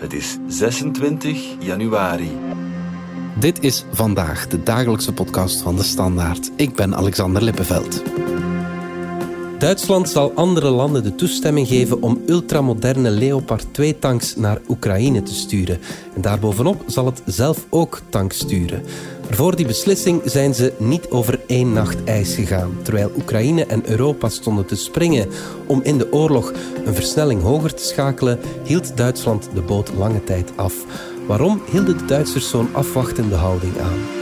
Het is 26 januari. Dit is vandaag de dagelijkse podcast van de Standaard. Ik ben Alexander Lippenveld. Duitsland zal andere landen de toestemming geven om ultramoderne Leopard 2-tanks naar Oekraïne te sturen. En daarbovenop zal het zelf ook tanks sturen. Voor die beslissing zijn ze niet over één nacht ijs gegaan. Terwijl Oekraïne en Europa stonden te springen om in de oorlog een versnelling hoger te schakelen, hield Duitsland de boot lange tijd af. Waarom hielden de Duitsers zo'n afwachtende houding aan?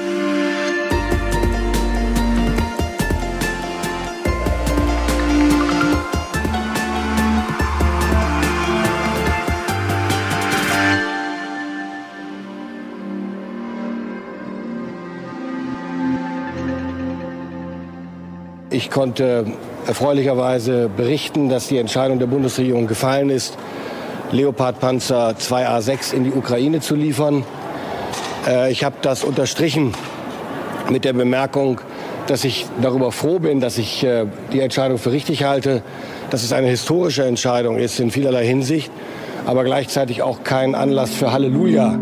Ich konnte erfreulicherweise berichten, dass die Entscheidung der Bundesregierung gefallen ist, Leopard-Panzer 2A6 in die Ukraine zu liefern. Äh, ich habe das unterstrichen mit der Bemerkung, dass ich darüber froh bin, dass ich äh, die Entscheidung für richtig halte, dass es eine historische Entscheidung ist in vielerlei Hinsicht, aber gleichzeitig auch kein Anlass für Halleluja.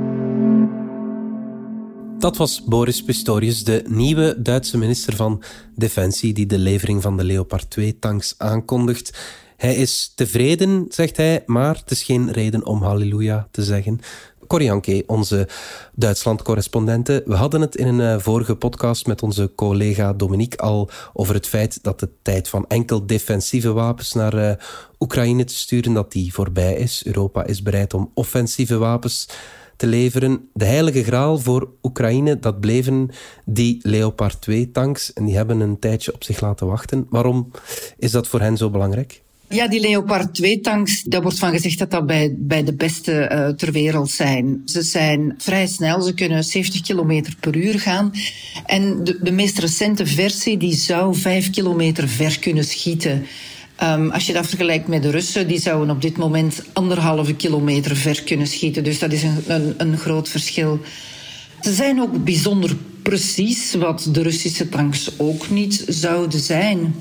Dat was Boris Pistorius, de nieuwe Duitse minister van Defensie, die de levering van de Leopard 2-tanks aankondigt. Hij is tevreden, zegt hij, maar het is geen reden om halleluja te zeggen. Corianke, onze Duitsland-correspondente. We hadden het in een eh, vorige podcast met onze collega Dominique al over het feit dat de tijd van enkel defensieve wapens naar uh, Oekraïne te sturen, dat die voorbij is. Europa is bereid om offensieve wapens te leveren. De heilige graal voor Oekraïne, dat bleven die Leopard 2-tanks. En die hebben een tijdje op zich laten wachten. Waarom is dat voor hen zo belangrijk? Ja, die Leopard 2-tanks, daar wordt van gezegd dat dat bij, bij de beste uh, ter wereld zijn. Ze zijn vrij snel, ze kunnen 70 km per uur gaan. En de, de meest recente versie, die zou 5 kilometer ver kunnen schieten. Um, als je dat vergelijkt met de Russen, die zouden op dit moment anderhalve kilometer ver kunnen schieten. Dus dat is een, een, een groot verschil. Ze zijn ook bijzonder precies, wat de Russische tanks ook niet zouden zijn.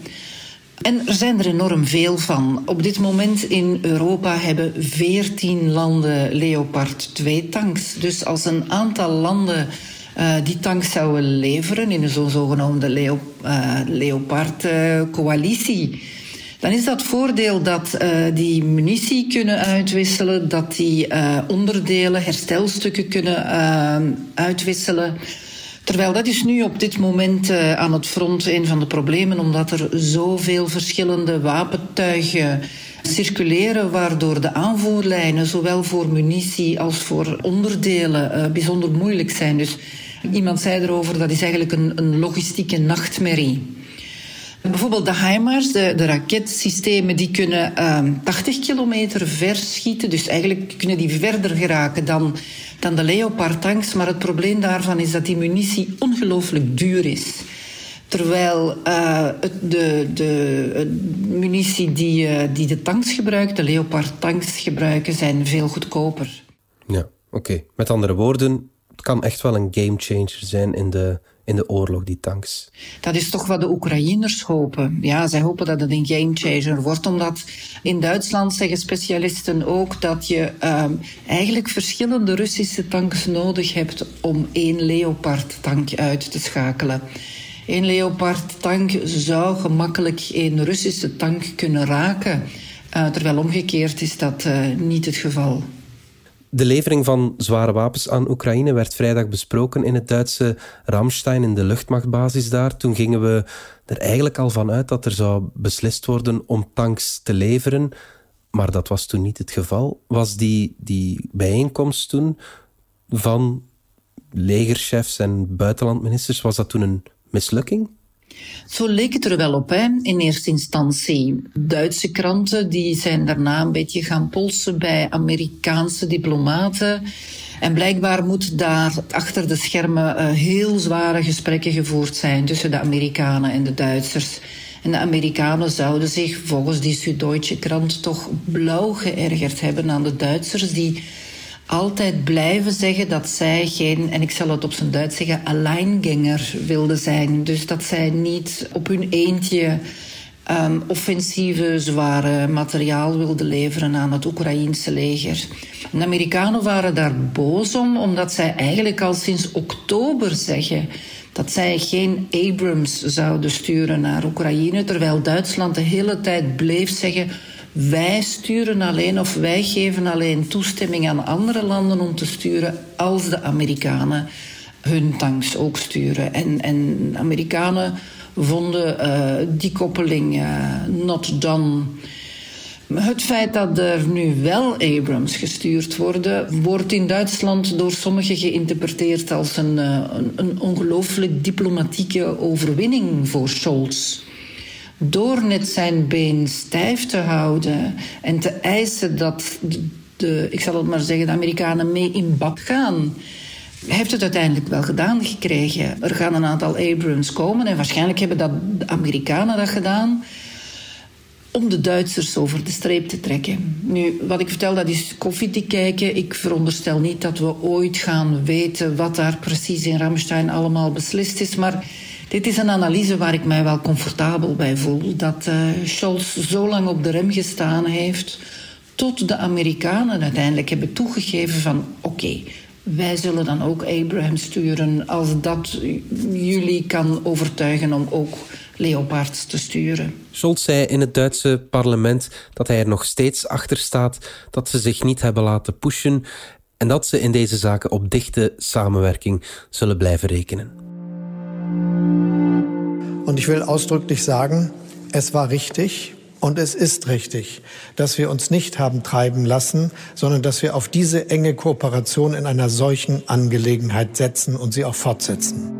En er zijn er enorm veel van. Op dit moment in Europa hebben 14 landen Leopard 2 tanks. Dus als een aantal landen uh, die tanks zouden leveren in een zo zogenoemde Leo, uh, Leopard-coalitie. Uh, dan is dat voordeel dat uh, die munitie kunnen uitwisselen, dat die uh, onderdelen, herstelstukken kunnen uh, uitwisselen. Terwijl dat is nu op dit moment aan het front een van de problemen, omdat er zoveel verschillende wapentuigen circuleren, waardoor de aanvoerlijnen, zowel voor munitie als voor onderdelen, bijzonder moeilijk zijn. Dus iemand zei erover, dat is eigenlijk een, een logistieke nachtmerrie. Bijvoorbeeld de HIMARS, de, de raketsystemen, die kunnen uh, ehm, 80 kilometer ver schieten. Dus eigenlijk kunnen die verder geraken dan, dan de Leopard-tanks. Maar het probleem daarvan is dat die munitie ongelooflijk duur is. Terwijl uh, de, de, munitie die, uh, die de tanks gebruikt, de Leopard-tanks gebruiken, zijn veel goedkoper. Ja, oké. Met andere woorden, het kan echt wel een gamechanger zijn in de in de oorlog, die tanks. Dat is toch wat de Oekraïners hopen. Ja, zij hopen dat het een gamechanger wordt, omdat in Duitsland zeggen specialisten ook dat je uh, eigenlijk verschillende Russische tanks nodig hebt om één Leopard-tank uit te schakelen. Een Leopard-tank zou gemakkelijk een Russische tank kunnen raken, uh, terwijl omgekeerd is dat uh, niet het geval. De levering van zware wapens aan Oekraïne werd vrijdag besproken in het Duitse Ramstein, in de luchtmachtbasis daar. Toen gingen we er eigenlijk al van uit dat er zou beslist worden om tanks te leveren. Maar dat was toen niet het geval. Was die, die bijeenkomst toen van legerchefs en buitenlandministers, was dat toen een mislukking? Zo leek het er wel op, hè, in eerste instantie. Duitse kranten die zijn daarna een beetje gaan polsen bij Amerikaanse diplomaten. En blijkbaar moet daar achter de schermen uh, heel zware gesprekken gevoerd zijn tussen de Amerikanen en de Duitsers. En de Amerikanen zouden zich volgens die Süddeutsche krant toch blauw geërgerd hebben aan de Duitsers die altijd blijven zeggen dat zij geen, en ik zal het op zijn Duits zeggen, alleinganger wilden zijn. Dus dat zij niet op hun eentje um, offensieve zware materiaal wilde leveren aan het Oekraïense leger. De Amerikanen waren daar boos om, omdat zij eigenlijk al sinds oktober zeggen dat zij geen Abrams zouden sturen naar Oekraïne, terwijl Duitsland de hele tijd bleef zeggen wij sturen alleen of wij geven alleen toestemming aan andere landen om te sturen als de Amerikanen hun tanks ook sturen. En, en Amerikanen vonden uh, die koppeling uh, not done. Het feit dat er nu wel Abrams gestuurd worden, wordt in Duitsland door sommigen geïnterpreteerd als een, uh, een, een ongelooflijk diplomatieke overwinning voor Scholz. Door net zijn been stijf te houden en te eisen dat de, ik zal het maar zeggen, de Amerikanen mee in bad gaan heeft het uiteindelijk wel gedaan gekregen. Er gaan een aantal Abrams komen en waarschijnlijk hebben dat de Amerikanen dat gedaan om de Duitsers over de streep te trekken. Nu, wat ik vertel, dat is koffie te kijken. Ik veronderstel niet dat we ooit gaan weten wat daar precies in Ramstein allemaal beslist is. Maar dit is een analyse waar ik mij wel comfortabel bij voel. Dat uh, Scholz zo lang op de rem gestaan heeft tot de Amerikanen uiteindelijk hebben toegegeven van oké, wij zullen dan ook Abraham sturen als dat jullie kan overtuigen om ook Leopards te sturen. Scholz zei in het Duitse parlement dat hij er nog steeds achter staat dat ze zich niet hebben laten pushen en dat ze in deze zaken op dichte samenwerking zullen blijven rekenen. En ik wil ausdrücklich sagen, es war richtig, Und es ist richtig, dass wir uns nicht haben treiben lassen, sondern dass wir auf diese enge Kooperation in einer solchen Angelegenheit setzen und sie auch fortsetzen.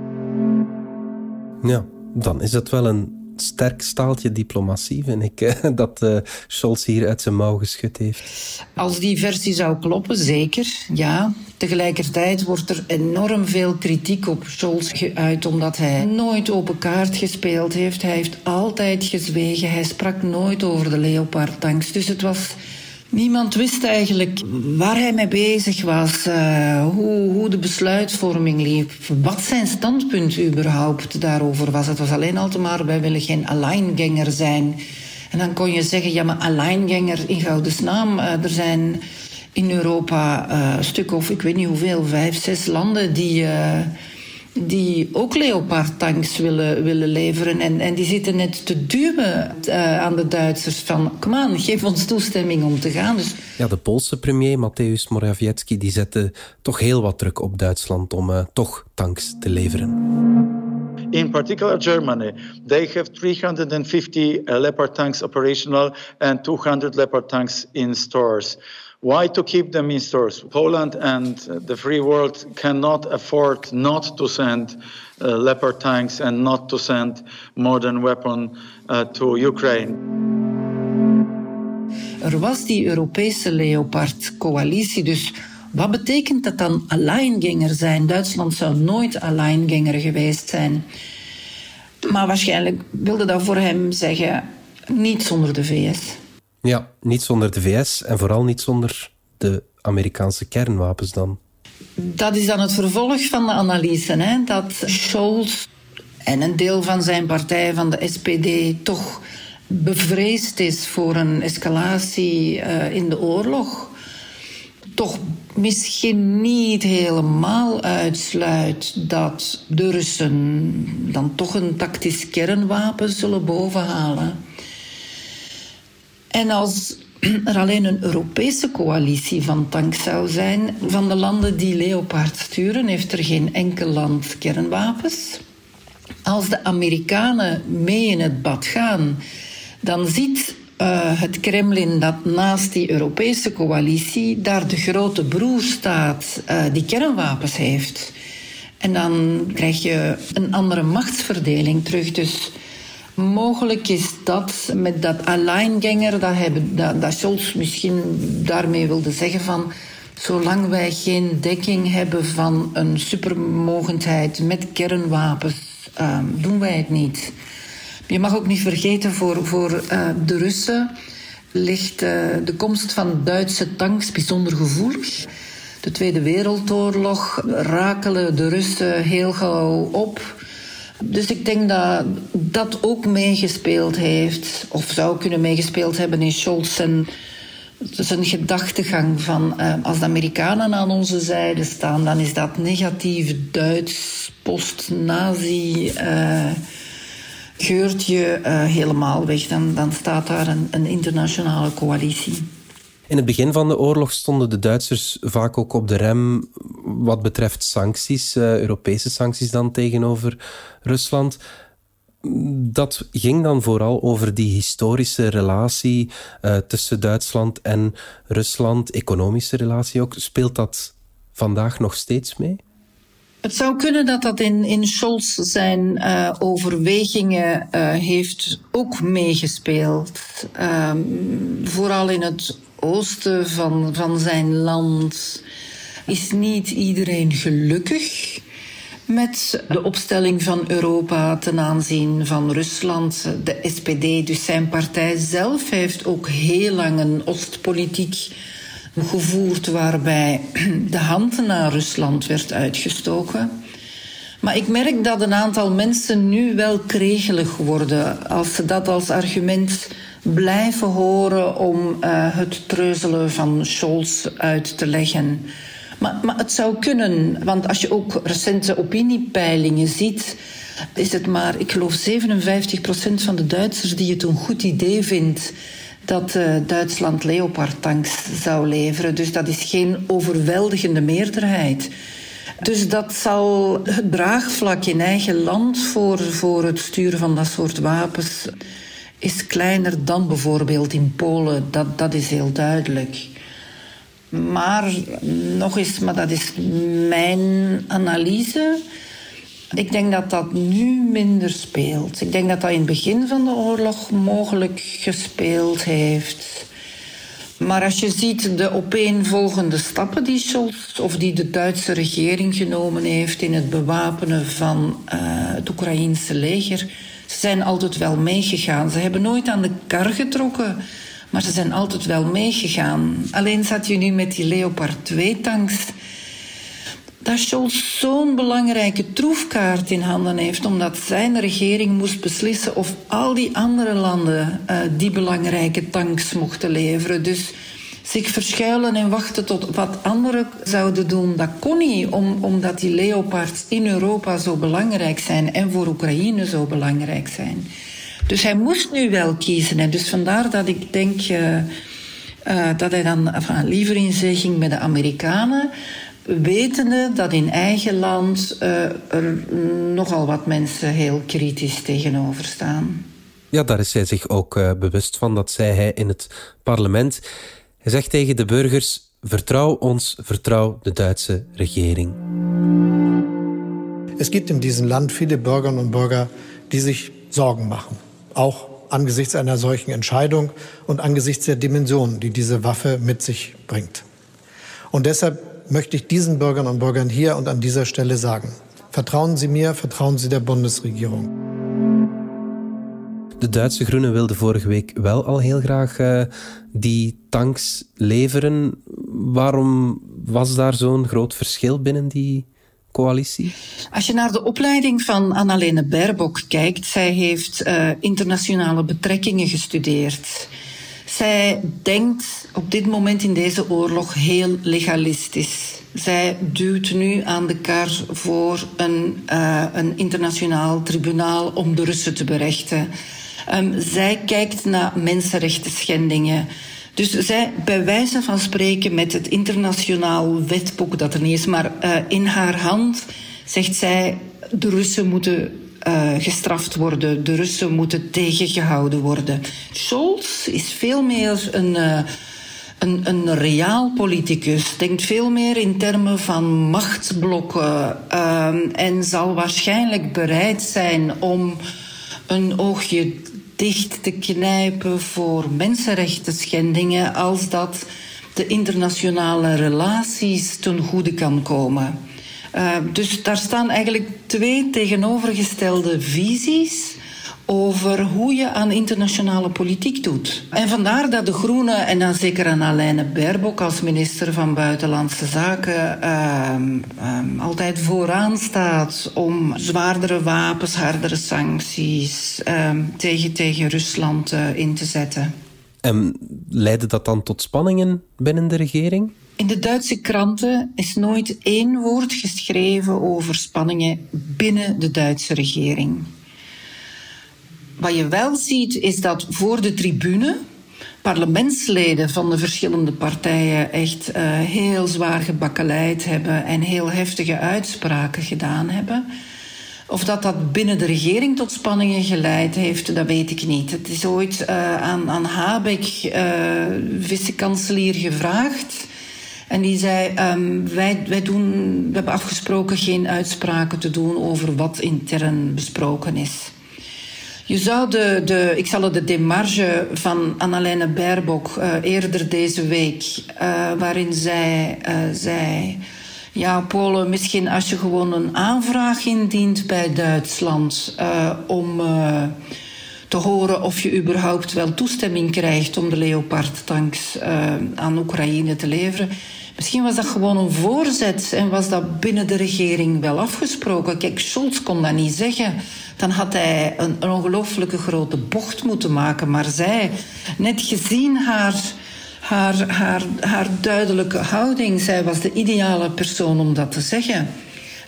Ja, dan is het wel een sterk staaltje diplomatie, vind ik, dat uh, Scholz hier uit zijn mouw geschud heeft. Als die versie zou kloppen, zeker, ja. Tegelijkertijd wordt er enorm veel kritiek op Scholz geuit, omdat hij nooit open kaart gespeeld heeft. Hij heeft altijd gezwegen, hij sprak nooit over de Leopard-tanks. Dus het was Niemand wist eigenlijk waar hij mee bezig was, uh, hoe, hoe, de besluitvorming liep, wat zijn standpunt überhaupt daarover was. Het was alleen altijd maar, wij willen geen alleinganger zijn. En dan kon je zeggen, ja maar alleinganger in naam. Uh, er zijn in Europa uh, een stuk of ik weet niet hoeveel, vijf, zes landen die die ook Leopard-tanks willen, willen leveren. En, en die zitten net te duwen uh, aan de Duitsers van... kom aan, geef ons toestemming om te gaan. Dus... Ja, de Poolse premier Mateusz Morawiecki die zette toch heel wat druk op Duitsland... om uh, toch tanks te leveren. In particular, Germany, they have 350 uh, Leopard tanks operational and 200 Leopard tanks in stores. Why to keep them in stores? Poland and the free world cannot afford not to send uh, Leopard tanks and not to send modern weapons uh, to Ukraine. Er was die Europese Leopard-coalitie, dus wat betekent dat dan alleinganger zijn? Duitsland zou nooit alleinganger geweest zijn. Maar waarschijnlijk wilde dat voor hem zeggen, niet zonder de VS. Ja, niet zonder de VS en vooral niet zonder de Amerikaanse kernwapens dan. Dat is dan het vervolg van de analyse. Hè? Dat Scholz en een deel van zijn partij, van de SPD, toch bevreesd is voor een escalatie uh, in de oorlog. Toch misschien niet helemaal uitsluit dat de Russen dan toch een tactisch kernwapen zullen bovenhalen. En als er alleen een Europese coalitie van tanks zou zijn, van de landen die Leopard sturen, heeft er geen enkel land kernwapens. Als de Amerikanen mee in het bad gaan, dan ziet uh, het Kremlin dat naast die Europese coalitie daar de grote broer staat uh, die kernwapens heeft. En dan krijg je een andere machtsverdeling terug. Dus Mogelijk is dat met dat alleinganger, dat, hebben, dat, Scholz misschien daarmee wilde zeggen van... Zolang wij geen dekking hebben van een supermogendheid met kernwapens, uh, doen wij het niet. Je mag ook niet vergeten, voor, voor uh, de Russen ligt uh, de komst van Duitse tanks bijzonder gevoelig. De Tweede Wereldoorlog rakelen de Russen heel gauw op Dus ik denk dat dat ook meegespeeld heeft, of zou kunnen meegespeeld hebben in Scholz en zijn gedachtegang van uh, als de Amerikanen aan onze zijde staan, dan is dat negatief Duits, post-nazi uh, geurtje uh, helemaal weg. Dan, dan staat daar een, een internationale coalitie. In het begin van de oorlog stonden de Duitsers vaak ook op de rem wat betreft sancties, uh, Europese sancties dan tegenover Rusland. Dat ging dan vooral over die historische relatie uh, tussen Duitsland en Rusland, economische relatie ook. Speelt dat vandaag nog steeds mee? Het zou kunnen dat dat in, in Scholz zijn uh, overwegingen heeft ook meegespeeld. Um, vooral in het oosten van, van zijn land is niet iedereen gelukkig met de opstelling van Europa ten aanzien van Rusland. De SPD, dus zijn partij zelf, heeft ook heel lang een Oostpolitiek gevoerd waarbij de hand naar Rusland werd uitgestoken. Maar ik merk dat een aantal mensen nu wel kregelig worden als ze dat als argument blijven horen om uh, het treuzelen van Scholz uit te leggen. Maar, maar het zou kunnen, want als je ook recente opiniepeilingen ziet, is het maar, ik geloof, 57% van de Duitsers die het een goed idee vindt dat uh, Duitsland Leopard-tanks zou leveren. Dus dat is geen overweldigende meerderheid. Dus dat zal het draagvlak in eigen land voor, voor het sturen van dat soort wapens is kleiner dan bijvoorbeeld in Polen. Dat, dat is heel duidelijk. Maar nog eens, maar dat is mijn analyse. Ik denk dat dat nu minder speelt. Ik denk dat dat in het begin van de oorlog mogelijk gespeeld heeft. Maar als je ziet de opeenvolgende stappen die Scholz of die de Duitse regering genomen heeft in het bewapenen van uh, het Oekraïense leger, ze zijn altijd wel meegegaan. Ze hebben nooit aan de kar getrokken, maar ze zijn altijd wel meegegaan. Alleen zat je nu met die Leopard 2-tanks dat Scholz zo'n belangrijke troefkaart in handen heeft, omdat zijn regering moest beslissen of al die andere landen uh, die belangrijke tanks mochten leveren. Dus zich verschuilen en wachten tot wat anderen zouden doen, dat kon niet, om, omdat die Leopards in Europa zo belangrijk zijn en voor Oekraïne zo belangrijk zijn. Dus hij moest nu wel kiezen. En dus vandaar dat ik denk uh, uh, dat hij dan enfin, liever in zee ging met de Amerikanen wetende dat in eigen land er nogal wat mensen heel kritisch tegenover staan. Ja, daar is hij zich ook bewust van. Dat zei hij in het parlement. Hij zegt tegen de burgers: vertrouw ons, vertrouw de Duitse regering. Es gibt in diesem Land viele Bürgerinnen und Bürger, die sich Sorgen machen. Auch angesichts einer solchen Entscheidung und angesichts der Dimensionen, die diese Waffe mit sich bringt. Und deshalb möchte ich diesen Bürgern und Bürgern hier und an dieser Stelle sagen. Vertrauen Sie mir, vertrauen Sie der Bundesregierung. De Duitse Groenen wilden vorige week wel al heel graag uh, die tanks leveren. Waarom was daar zo'n groot verschil binnen die coalitie? Als je naar de opleiding van Annalene Baerbock kijkt, zij heeft uh, internationale betrekkingen gestudeerd. Zij denkt op dit moment in deze oorlog heel legalistisch. Zij duwt nu aan de kar voor een, uh, een internationaal tribunaal om de Russen te berechten. Um, zij kijkt naar mensenrechten schendingen. Dus zij, bij wijze van spreken, met het internationaal wetboek dat er niet is, maar uh, in haar hand zegt zij: de Russen moeten uh, gestraft worden. De Russen moeten tegengehouden worden. Scholz is veel meer een, uh, een, een reaal politicus. Denkt veel meer in termen van machtsblokken. Uh, en zal waarschijnlijk bereid zijn om een oogje dicht te knijpen voor mensenrechten schendingen als dat de internationale relaties ten goede kan komen. Uh, dus daar staan eigenlijk twee tegenovergestelde visies over hoe je aan internationale politiek doet. En vandaar dat de Groenen, en dan zeker aan Alaine Baerbock als minister van Buitenlandse Zaken, uh, uh, altijd vooraan staat om zwaardere wapens, hardere sancties ehm, tegen, tegen Rusland uh, in te zetten. En leidde dat dan tot spanningen binnen de regering? In de Duitse kranten is nooit één woord geschreven over spanningen binnen de Duitse regering. Wat je wel ziet is dat voor de tribune parlementsleden van de verschillende partijen echt uh, heel zwaar gebakkeleid hebben en heel heftige uitspraken gedaan hebben. Of dat dat binnen de regering tot spanningen geleid heeft, dat weet ik niet. Het is ooit uh, aan, aan Habeck, uh, vice-kanselier, gevraagd. En die zei: um, wij, wij, doen, we hebben afgesproken geen uitspraken te doen over wat intern besproken is. Je zou de, de, ik zal de demarge van Annalena Baerbock uh, eerder deze week, uh, waarin zij uh, zei... Ja, Polen, misschien als je gewoon een aanvraag indient bij Duitsland om te horen of je überhaupt wel toestemming krijgt om de Leopard-tanks aan Oekraïne te leveren. Misschien was dat gewoon een voorzet en was dat binnen de regering wel afgesproken. Kijk, Scholz kon dat niet zeggen dan had hij een, ongelooflijke grote bocht moeten maken. Maar zij, net gezien haar, haar, haar, haar duidelijke houding, zij was de ideale persoon om dat te zeggen.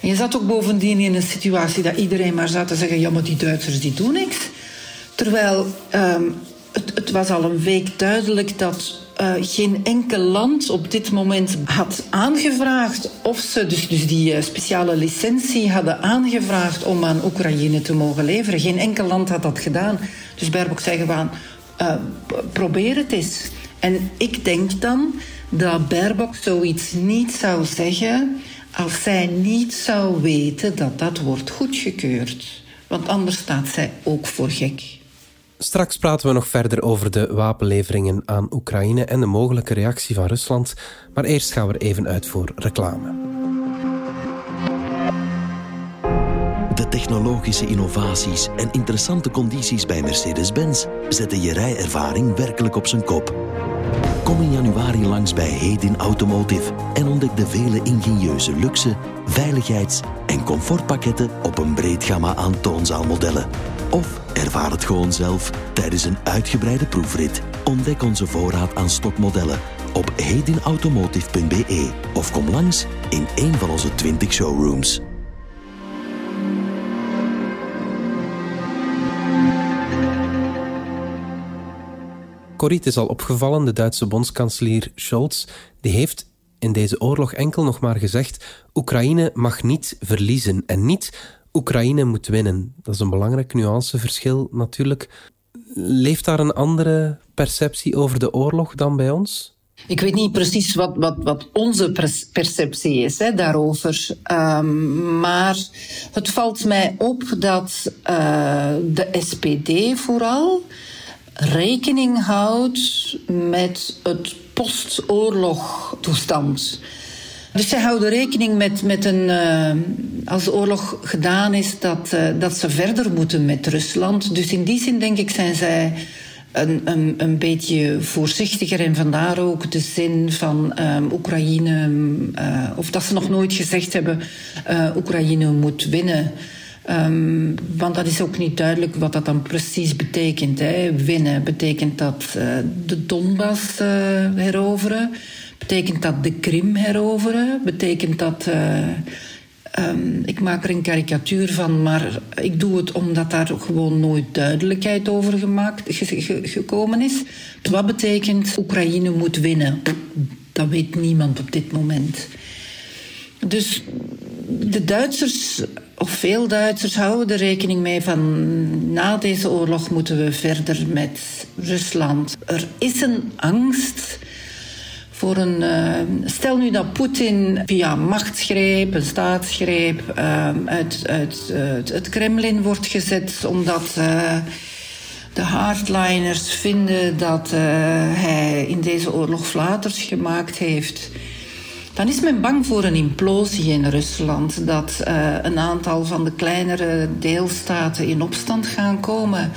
En je zat ook bovendien in een situatie dat iedereen maar zat te zeggen: ja, maar die Duitsers die doen niks. Terwijl um, het, het was al een week duidelijk dat uh, geen enkel land op dit moment had aangevraagd of ze dus, dus die uh, speciale licentie hadden aangevraagd om aan Oekraïne te mogen leveren. Geen enkel land had dat gedaan. Dus Baerbock zei gewoon, uh, probeer het eens. En ik denk dan dat Baerbock zoiets niet zou zeggen als zij niet zou weten dat dat wordt goedgekeurd. Want anders staat zij ook voor gek. Straks praten we nog verder over de wapenleveringen aan Oekraïne en de mogelijke reactie van Rusland. Maar eerst gaan we even uit voor reclame. De technologische innovaties en interessante condities bij Mercedes-Benz zetten je rijervaring werkelijk op zijn kop. Kom in januari langs bij Hedin Automotive en ontdek de vele ingenieuze luxe, veiligheids- en comfortpakketten op een breed gamma aan toonzaalmodellen. Of ervaar het gewoon zelf tijdens een uitgebreide proefrit. Ontdek onze voorraad aan stokmodellen op hedinautomotive.be of kom langs in een van onze 20 showrooms. Corrie, is al opgevallen, de Duitse bondskanselier Scholz die heeft in deze oorlog enkel nog maar gezegd Oekraïne mag niet verliezen en niet Oekraïne moet winnen. Dat is een belangrijk nuanceverschil natuurlijk. Leeft daar een andere perceptie over de oorlog dan bij ons? Ik weet niet precies wat, wat, wat onze perceptie is hè, daarover. Um, maar het valt mij op dat uh, de SPD vooral rekening houdt met het postoorlog toestand. Dus zij houden rekening met, met een. Uh, als de oorlog gedaan is, dat, uh, dat ze verder moeten met Rusland. Dus in die zin, denk ik, zijn zij een, een, een beetje voorzichtiger. En vandaar ook de zin van um, Oekraïne. Uh, of dat ze nog nooit gezegd hebben: Oekraïne moet winnen. Um, want dat is ook niet duidelijk wat dat dan precies betekent. Hè. Winnen betekent dat de Donbass heroveren. Betekent dat de Krim heroveren? Betekent dat. Uh, um, ik maak er een karikatuur van, maar ik doe het omdat daar gewoon nooit duidelijkheid over gemaakt, ge, ge, gekomen is. Wat betekent Oekraïne moet winnen? Dat weet niemand op dit moment. Dus de Duitsers, of veel Duitsers, houden er rekening mee van na deze oorlog moeten we verder met Rusland. Er is een angst voor een. Uh, stel nu dat Poetin via machtsgreep, een staatsgreep, uh, uit, uh, het Kremlin wordt gezet omdat de hardliners vinden dat hij in deze oorlog flaters gemaakt heeft. dan is men bang voor een implosie in Rusland. Dat een aantal van de kleinere deelstaten in opstand gaan komen.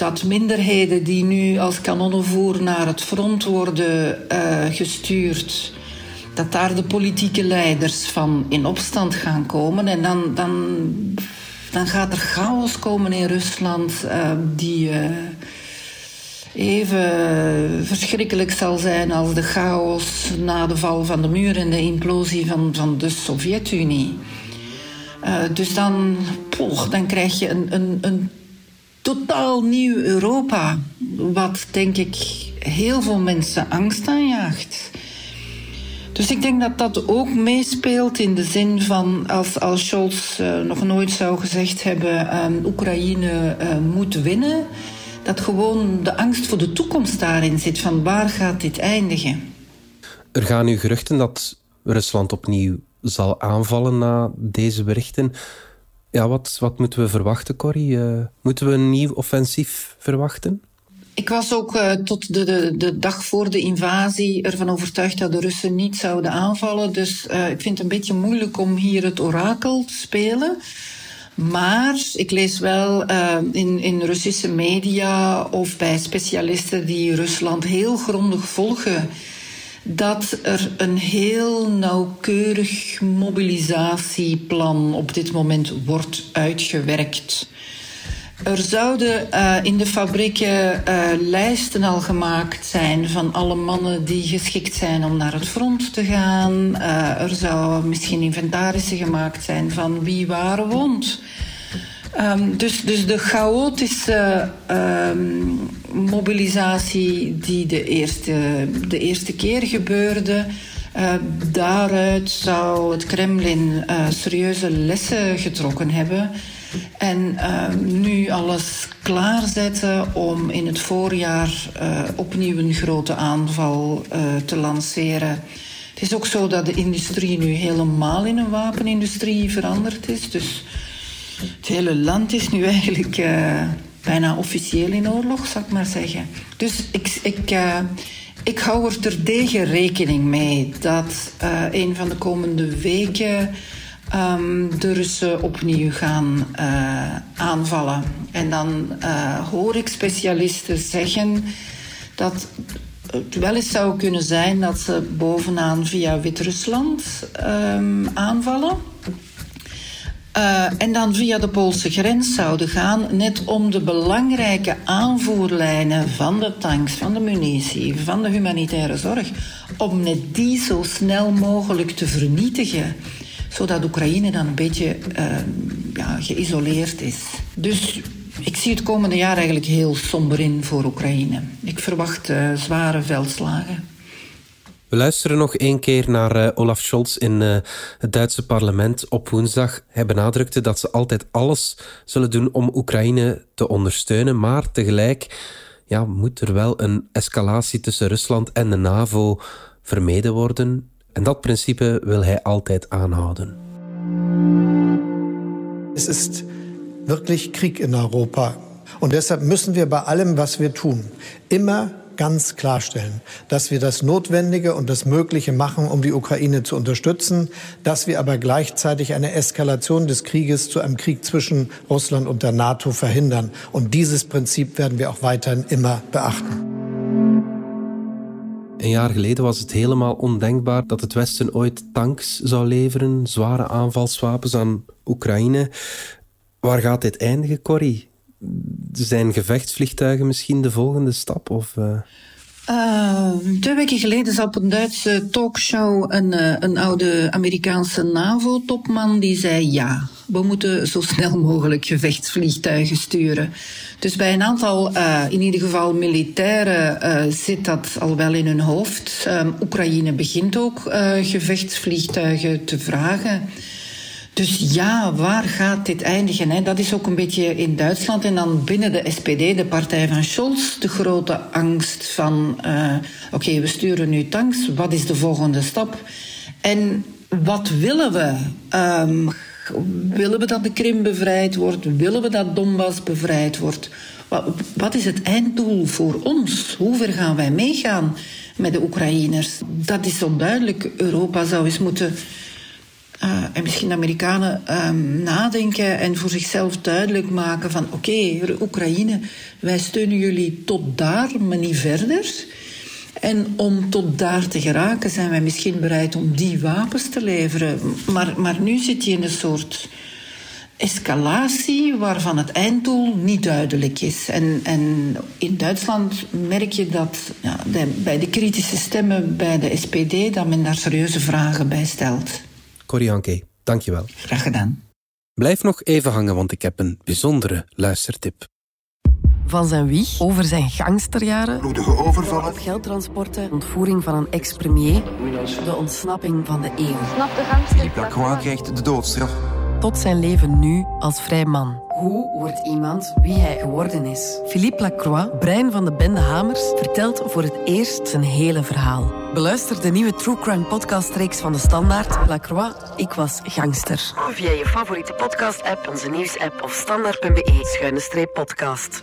Dat minderheden die nu als kanonnenvoer naar het front worden uh, gestuurd, dat daar de politieke leiders van in opstand gaan komen. En dan, dan, dan gaat er chaos komen in Rusland uh, die even verschrikkelijk zal zijn als de chaos na de val van de muur en de implosie van, van de Sovjet-Unie. Dus dan, poch, dan krijg je een, een, een totaal nieuw Europa, wat denk ik heel veel mensen angst aanjaagt. Dus ik denk dat dat ook meespeelt in de zin van als, als Scholz uh, nog nooit zou gezegd hebben: uh, Oekraïne uh, moet winnen dat gewoon de angst voor de toekomst daarin zit. Van waar gaat dit eindigen? Er gaan nu geruchten dat Rusland opnieuw zal aanvallen na deze berichten. Ja, wat, wat moeten we verwachten, Corrie? Uh, moeten we een nieuw offensief verwachten? Ik was ook uh, tot de, de, de, dag voor de invasie ervan overtuigd dat de Russen niet zouden aanvallen. Dus uh, ik vind het een beetje moeilijk om hier het orakel te spelen. Maar ik lees wel in, in Russische media of bij specialisten die Rusland heel grondig volgen dat er een heel nauwkeurig mobilisatieplan op dit moment wordt uitgewerkt. Er zouden uh, in de fabrieken uh, lijsten al gemaakt zijn van alle mannen die geschikt zijn om naar het front te gaan. Uh, er zou misschien inventarissen gemaakt zijn van wie waar woont. Um, dus, dus de chaotische um, mobilisatie die de eerste, de eerste keer gebeurde, uh, daaruit zou het Kremlin uh, serieuze lessen getrokken hebben. En uh, nu alles klaarzetten om in het voorjaar uh, opnieuw een grote aanval te lanceren. Het is ook zo dat de industrie nu helemaal in een wapenindustrie veranderd is. Dus het hele land is nu eigenlijk uh, bijna officieel in oorlog, zou ik maar zeggen. Dus ik, ik, uh, ik hou er terdege rekening mee dat uh, een van de komende weken um, de Russen opnieuw gaan aanvallen. En dan hoor ik specialisten zeggen dat het wel eens zou kunnen zijn dat ze bovenaan via Wit-Rusland um, aanvallen. Uh, en dan via de Poolse grens zouden gaan, net om de belangrijke aanvoerlijnen van de tanks, van de munitie, van de humanitaire zorg, om net die zo snel mogelijk te vernietigen, zodat Oekraïne dan een beetje uh, ja, geïsoleerd is. Dus ik zie het komende jaar eigenlijk heel somber in voor Oekraïne. Ik verwacht uh, zware veldslagen. We luisteren nog één keer naar uh, Olaf Scholz in uh, het Duitse parlement op woensdag. Hij benadrukte dat ze altijd alles zullen doen om Oekraïne te ondersteunen, maar tegelijk ja, moet er wel een escalatie tussen Rusland en de NAVO vermeden worden. En dat principe wil hij altijd aanhouden. Es ist wirklich Krieg in Europa. Und deshalb müssen wir bei allem, was wir tun, immer ganz klarstellen, dass wir das Notwendige und das Mögliche machen, um die Ukraine zu unterstützen, dass wir aber gleichzeitig eine Eskalation des Krieges zu einem Krieg zwischen Russland und der NATO verhindern. Und dieses Prinzip werden wir auch weiterhin immer beachten. Een jaar geleden was het helemaal ondenkbaar dat het Westen ooit tanks zou leveren, zware aanvalswapens aan Oekraïne. Waar gaat dit eindigen, Corrie? Zijn gevechtsvliegtuigen misschien de volgende stap? Of, uh... Uh, twee weken geleden zat op een Duitse talkshow een, uh, een oude Amerikaanse NAVO-topman die zei ja, we moeten zo snel mogelijk gevechtsvliegtuigen sturen. Dus bij een aantal, uh, in ieder geval militairen, zit dat al wel in hun hoofd. Oekraïne begint ook gevechtsvliegtuigen te vragen. Dus ja, waar gaat dit eindigen? Hè? Dat is ook een beetje in Duitsland en dan binnen de SPD, de partij van Scholz, de grote angst van: uh, oké, we sturen nu tanks, wat is de volgende stap? En wat willen we? Um, willen we dat de Krim bevrijd wordt? Willen we dat Donbass bevrijd wordt? Wat, wat is het einddoel voor ons? Hoe ver gaan wij meegaan? met de Oekraïners. Dat is onduidelijk. Europa zou eens moeten uh, en misschien de Amerikanen um, nadenken en voor zichzelf duidelijk maken van oké, Oekraïne, wij steunen jullie tot daar, maar niet verder. En om tot daar te geraken zijn wij misschien bereid om die wapens te leveren. Maar, maar nu zit je in een soort escalatie waarvan het einddoel niet duidelijk is. En, en in Duitsland merk je dat ja, bij de kritische stemmen bij de SPD dat men daar serieuze vragen bij stelt. Corianke, dankjewel. Graag gedaan. Blijf nog even hangen, want ik heb een bijzondere luistertip. Van zijn wieg over zijn gangsterjaren, bloedige overvallen, geldtransporten, ontvoering van een ex-premier, de ontsnapping van de eeuw. Snap de gangster. Philippe Lacroix krijgt de doodstraf. Tot zijn leven nu als vrij man. Hoe wordt iemand wie hij geworden is? Philippe Lacroix, brein van de bende Hamers, vertelt voor het eerst zijn hele verhaal. Beluister de nieuwe True Crime podcast-reeks van de Standaard. Lacroix, ik was gangster. Via je favoriete podcast-app, onze nieuws-app of standaard.be-podcast.